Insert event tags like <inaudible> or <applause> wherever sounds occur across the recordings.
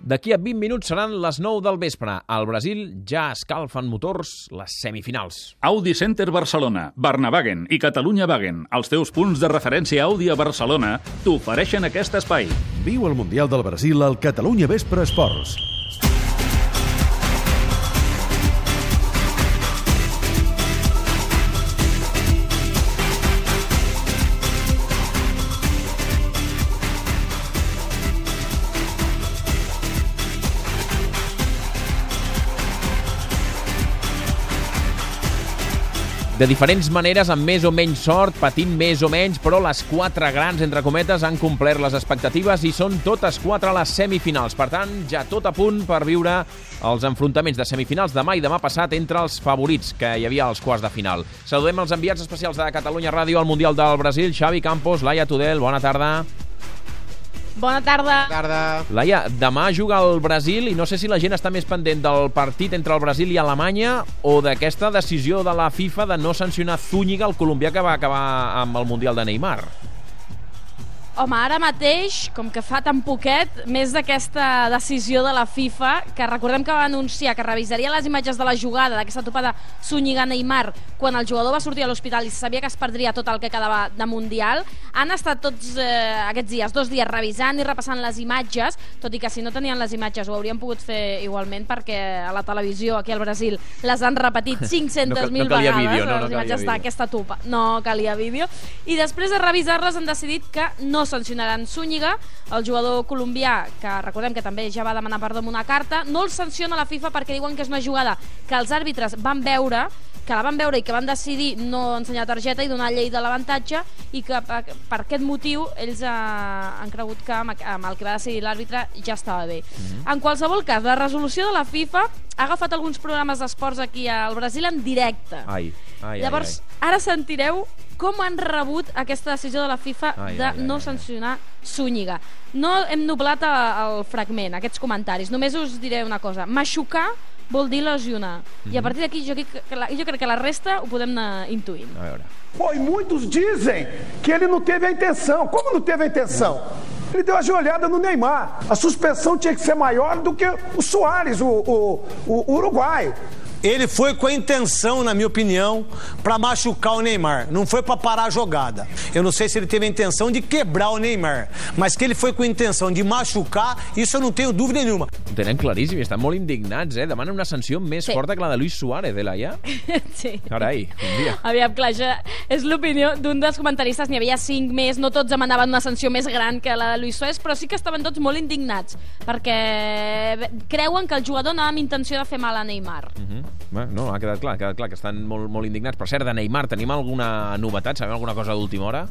D'aquí a 20 minuts seran les 9 del vespre. Al Brasil ja escalfen motors les semifinals. Audi Center Barcelona, Barnavagen i Catalunya Wagen, els teus punts de referència Audi a Barcelona, t'ofereixen aquest espai. Viu el Mundial del Brasil al Catalunya Vespre Esports. De diferents maneres, amb més o menys sort, patint més o menys, però les quatre grans, entre cometes, han complert les expectatives i són totes quatre les semifinals. Per tant, ja tot a punt per viure els enfrontaments de semifinals demà i demà passat entre els favorits que hi havia als quarts de final. Saludem els enviats especials de Catalunya Ràdio al Mundial del Brasil, Xavi Campos, Laia Tudel, bona tarda. Bona tarda. Tarda. Laia, demà juga el Brasil i no sé si la gent està més pendent del partit entre el Brasil i Alemanya o d'aquesta decisió de la FIFA de no sancionar Zúñiga, el colombià que va acabar amb el Mundial de Neymar. Home, ara mateix, com que fa tan poquet, més d'aquesta decisió de la FIFA, que recordem que va anunciar que revisaria les imatges de la jugada d'aquesta topada Zúñiga-Neymar quan el jugador va sortir a l'hospital i sabia que es perdria tot el que quedava de Mundial, han estat tots eh, aquests dies, dos dies, revisant i repassant les imatges, tot i que si no tenien les imatges ho haurien pogut fer igualment perquè a la televisió aquí al Brasil les han repetit 500.000 <laughs> No no vegades, vídeo, no, no les imatges d'aquesta tupa. No calia vídeo. I després de revisar-les han decidit que no sancionaran Zúñiga, el jugador colombià, que recordem que també ja va demanar perdó amb una carta, no el sanciona la FIFA perquè diuen que és una jugada que els àrbitres van veure que la van veure i que van decidir no ensenyar targeta i donar llei de l'avantatge i que per, per aquest motiu ells eh, han cregut que amb, amb el que va decidir l'àrbitre ja estava bé. En qualsevol cas, la resolució de la FIFA ha agafat alguns programes d'esports aquí al Brasil en directe. Ai, ai, Llavors, ai, ara sentireu com han rebut aquesta decisió de la FIFA Ai, de ai, ai, no ai. sancionar Zúñiga. No hem noblat a- el fragment, aquests comentaris. Només us diré una cosa. Machucar vol dir lesionar. I Mhm. a partir d'aquí jo, jo crec que la resta ho podem anar intuint. A veure. Pô, e muitos dizem que ele não teve a intenção. Como não teve a intenção? Ele deu a joelhada no Neymar. A suspensão tinha que ser maior do que o Soares, o, o, o uruguaio. Ele foi com a intenção, na minha opinião, para machucar o Neymar. Não foi para parar a jogada. Eu não sei se ele teve a intenção de quebrar o Neymar, mas que ele foi com a intenção de machucar, isso eu não tenho dúvida nenhuma. Ho tenen claríssim i estan molt indignats, eh? Demanen una sanció més Sí. forta que la de Luis Suárez, eh, Laia? <laughs> sí. Carai, un dia. Aviam, clar, això és l'opinió d'un dels comentaristes. N'hi havia cinc més, no tots demanaven una sanció més gran que la de Luis Suárez, però sí que estaven tots molt indignats, perquè creuen que el jugador anava amb intenció de fer mal a Neymar. Mm -hmm. No, ha quedat clar, ha quedat clar que estan molt, molt indignats. Per cert, de Neymar, tenim alguna novetat? Sabem alguna cosa d'última hora?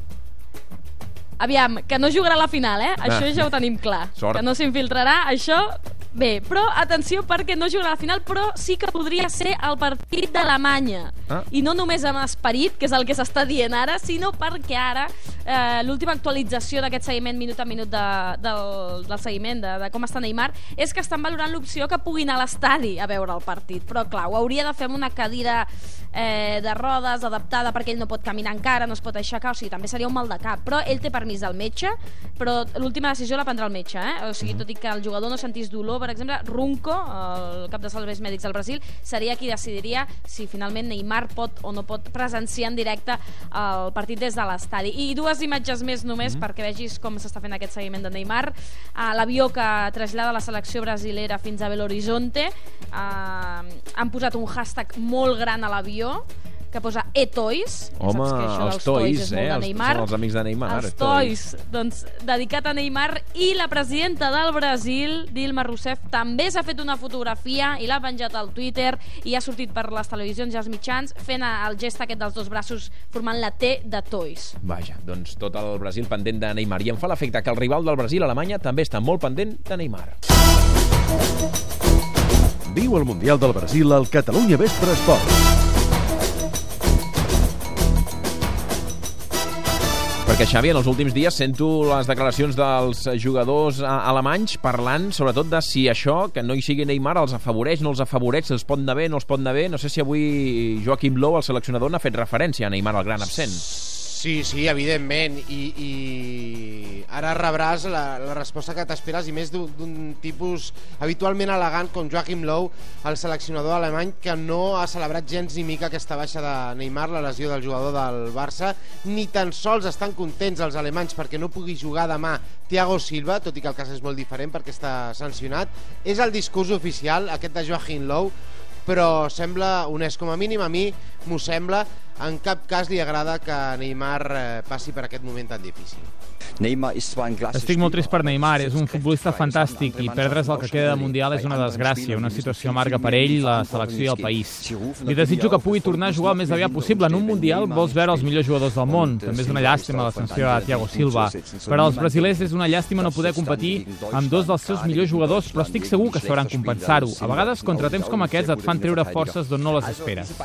Aviam, que no jugarà a la final, eh? Això ja ho tenim clar. Sort. Que no s'infiltrarà, això... Bé, però atenció perquè no jugarà a la final, però sí que podria ser el partit d'Alemanya. Ah. I no només amb esperit, que és el que s'està dient ara, sinó perquè ara eh, l'última actualització d'aquest seguiment minut a minut de, del, del seguiment de, de com està Neymar és que estan valorant l'opció que pugui anar a l'estadi a veure el partit. Però clar, ho hauria de fer amb una cadira eh, de rodes adaptada perquè ell no pot caminar encara, no es pot aixecar, o sigui, també seria un mal de cap. Però ell té permís del metge, però l'última decisió la prendrà el metge, eh? O sigui, tot i que el jugador no sentís dolor, per exemple, Runco, el cap de serveis mèdics del Brasil, seria qui decidiria si finalment Neymar pot o no pot presenciar en directe el partit des de l'estadi. I dues imatges més només perquè vegis com s'està fent aquest seguiment de Neymar. Uh, L'avió que trasllada la selecció brasilera fins a Belo Horizonte. Uh, han posat un hashtag molt gran a l'avió que posa e-toys. Home, que això els toys, molt eh? Els- Neymar. són els amics de Neymar, Els toys. toys, doncs, dedicat a Neymar i la presidenta del Brasil, Dilma Rousseff, també s'ha fet una fotografia i l'ha penjat al Twitter i ha sortit per les televisions i els mitjans fent el gest aquest dels dos braços formant la T de toys. Vaja, doncs tot el Brasil pendent de Neymar. I em fa l'efecte que el rival del Brasil, Alemanya, també està molt pendent de Neymar. Viu el Mundial del Brasil al Catalunya Vespre Esports. Perquè, Xavi, en els últims dies sento les declaracions dels jugadors alemanys parlant sobretot de si això, que no hi sigui Neymar, els afavoreix, no els afavoreix, si els pot anar bé, no els pot anar bé. No sé si avui Joaquim Low, el seleccionador, n'ha fet referència a Neymar, el gran absent. Sí, sí, evidentment, i, i ara rebràs la, la resposta que t'esperes i més d'un tipus habitualment elegant com Joachim Low, el seleccionador alemany que no ha celebrat gens ni mica aquesta baixa de Neymar, la lesió del jugador del Barça, ni tan sols estan contents els alemanys perquè no pugui jugar demà Thiago Silva, tot i que el cas és molt diferent perquè està sancionat. És el discurs oficial, aquest de Joachim Low, però sembla honest com a mínim a mi m'ho sembla en cap cas li agrada que Neymar eh, passi per aquest moment tan difícil. Estic molt trist per Neymar, és un futbolista fantàstic i perdre's el que queda de Mundial és una desgràcia, una situació amarga per ell, la selecció i el país. Li desitjo que pugui tornar a jugar el més aviat possible. En un Mundial vols veure els millors jugadors del món. També és una llàstima la sanció a Thiago Silva. Per als brasilers és una llàstima no poder competir amb dos dels seus millors jugadors, però estic segur que sabran compensar-ho. A vegades, contratemps com aquests et fan treure forces d'on no les esperes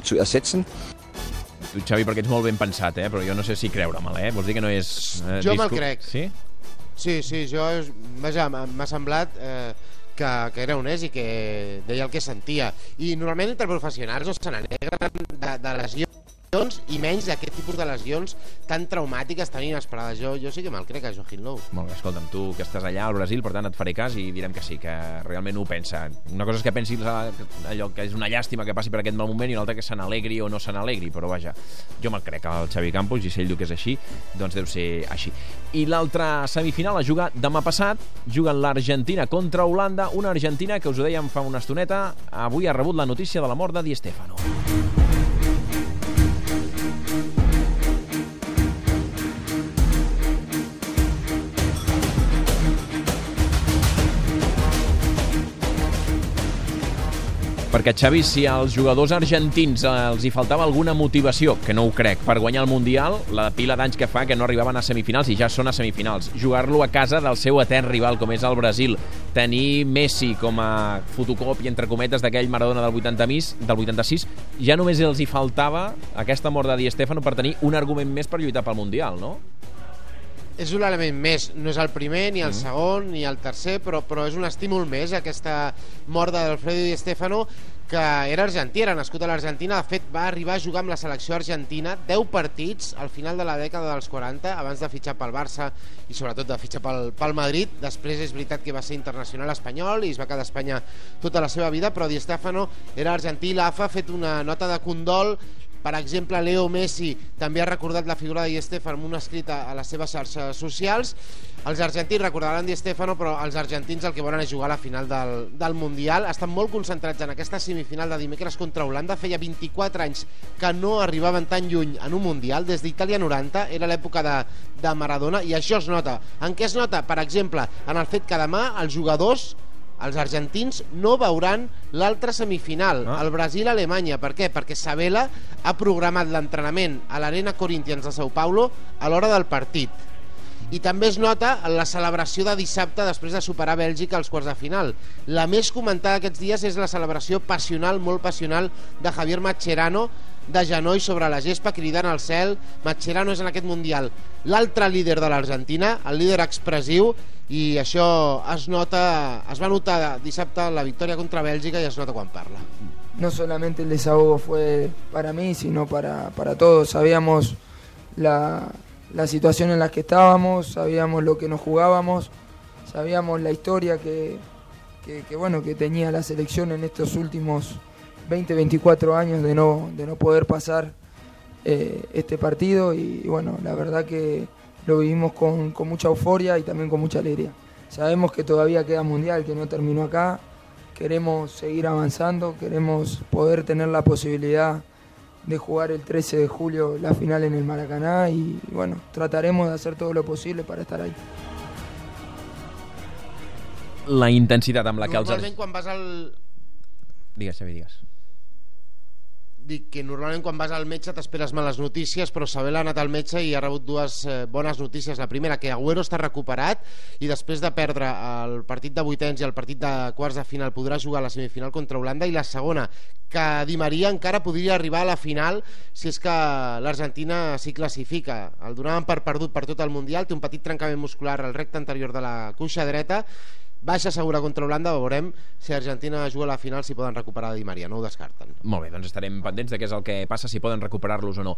tu, Xavi, perquè ets molt ben pensat, eh? però jo no sé si creure-me'l, eh? Vols dir que no és... Eh, jo me'l crec. Sí? Sí, sí, jo... Vaja, m'ha semblat... Eh, que, que era honest i que deia el que sentia. I normalment entre professionals no se n'alegren de, de lesions lesions i menys d'aquest tipus de lesions tan traumàtiques, tan inesperades. Jo, jo sí que me'l crec, a Joaquín Lowe. Molt bé, escolta'm, tu que estàs allà al Brasil, per tant et faré cas i direm que sí, que realment ho pensa. Una cosa és que pensi allò que és una llàstima que passi per aquest mal moment i l'altra que se n'alegri o no se n'alegri, però vaja, jo me'l crec al Xavi Campos i si ell diu que és així, doncs deu ser així. I l'altra semifinal la juga demà passat, juguen l'Argentina contra Holanda, una Argentina que us ho dèiem fa una estoneta, avui ha rebut la notícia de la mort de Di Stefano. Perquè, Xavi, si als jugadors argentins els hi faltava alguna motivació, que no ho crec, per guanyar el Mundial, la pila d'anys que fa que no arribaven a semifinals i ja són a semifinals, jugar-lo a casa del seu etern rival, com és el Brasil, tenir Messi com a fotocopi, entre cometes, d'aquell Maradona del, 80 mis, del 86, ja només els hi faltava aquesta mort de Di Stefano per tenir un argument més per lluitar pel Mundial, no? És un element més, no és el primer, ni el mm. segon, ni el tercer, però, però és un estímul més, aquesta mort d'Alfredo Di Stefano, que era argentí, era nascut a l'Argentina, de fet va arribar a jugar amb la selecció argentina 10 partits al final de la dècada dels 40, abans de fitxar pel Barça i sobretot de fitxar pel, pel Madrid, després és veritat que va ser internacional espanyol i es va quedar a Espanya tota la seva vida, però Di Stefano era argentí, l'AFA ha fet una nota de condol per exemple, Leo Messi també ha recordat la figura de Di Stefano amb una escrita a les seves xarxes socials. Els argentins recordaran Di Stefano, però els argentins el que volen és jugar a la final del, del Mundial. Estan molt concentrats en aquesta semifinal de dimecres contra Holanda. Feia 24 anys que no arribaven tan lluny en un Mundial. Des d'Itàlia 90 era l'època de, de Maradona i això es nota. En què es nota? Per exemple, en el fet que demà els jugadors els argentins no veuran l'altra semifinal, ah. el Brasil-Alemanya. Per què? Perquè Sabela ha programat l'entrenament a l'Arena Corinthians de Sao Paulo a l'hora del partit. I també es nota la celebració de dissabte després de superar Bèlgica als quarts de final. La més comentada aquests dies és la celebració passional, molt passional, de Javier Macherano, de genoll sobre la gespa, cridant al cel. Macherano és en aquest Mundial l'altre líder de l'Argentina, el líder expressiu, i això es nota, es va notar dissabte la victòria contra Bèlgica i es nota quan parla. No solamente el desahogo fue para mí, sino para, para todos. Sabíamos la, la situación en la que estábamos, sabíamos lo que nos jugábamos, sabíamos la historia que, que, bueno, que tenía la selección en estos últimos 20, 24 años de no, de no poder pasar eh, este partido y, bueno, la verdad que lo vivimos con, con, mucha euforia y también con mucha alegría. Sabemos que todavía queda mundial, que no terminó acá, queremos seguir avanzando, queremos poder tener la posibilidad de jugar el 13 de julio la final en el Maracaná y, bueno, trataremos de hacer todo lo posible para estar ahí. La intensitat amb la que els... Normalment quan vas al... Digues, Xavi, digues dic que normalment quan vas al metge t'esperes males notícies, però Sabela ha anat al metge i ha rebut dues eh, bones notícies. La primera, que Agüero està recuperat i després de perdre el partit de vuitens i el partit de quarts de final podrà jugar a la semifinal contra Holanda i la segona, que Di Maria encara podria arribar a la final si és que l'Argentina s'hi classifica. El donaven per perdut per tot el Mundial, té un petit trencament muscular al recte anterior de la cuixa dreta baixa segura contra Holanda, veurem si Argentina juga a la final si poden recuperar Di Maria, no ho descarten. Molt bé, doncs estarem pendents de què és el que passa, si poden recuperar-los o no.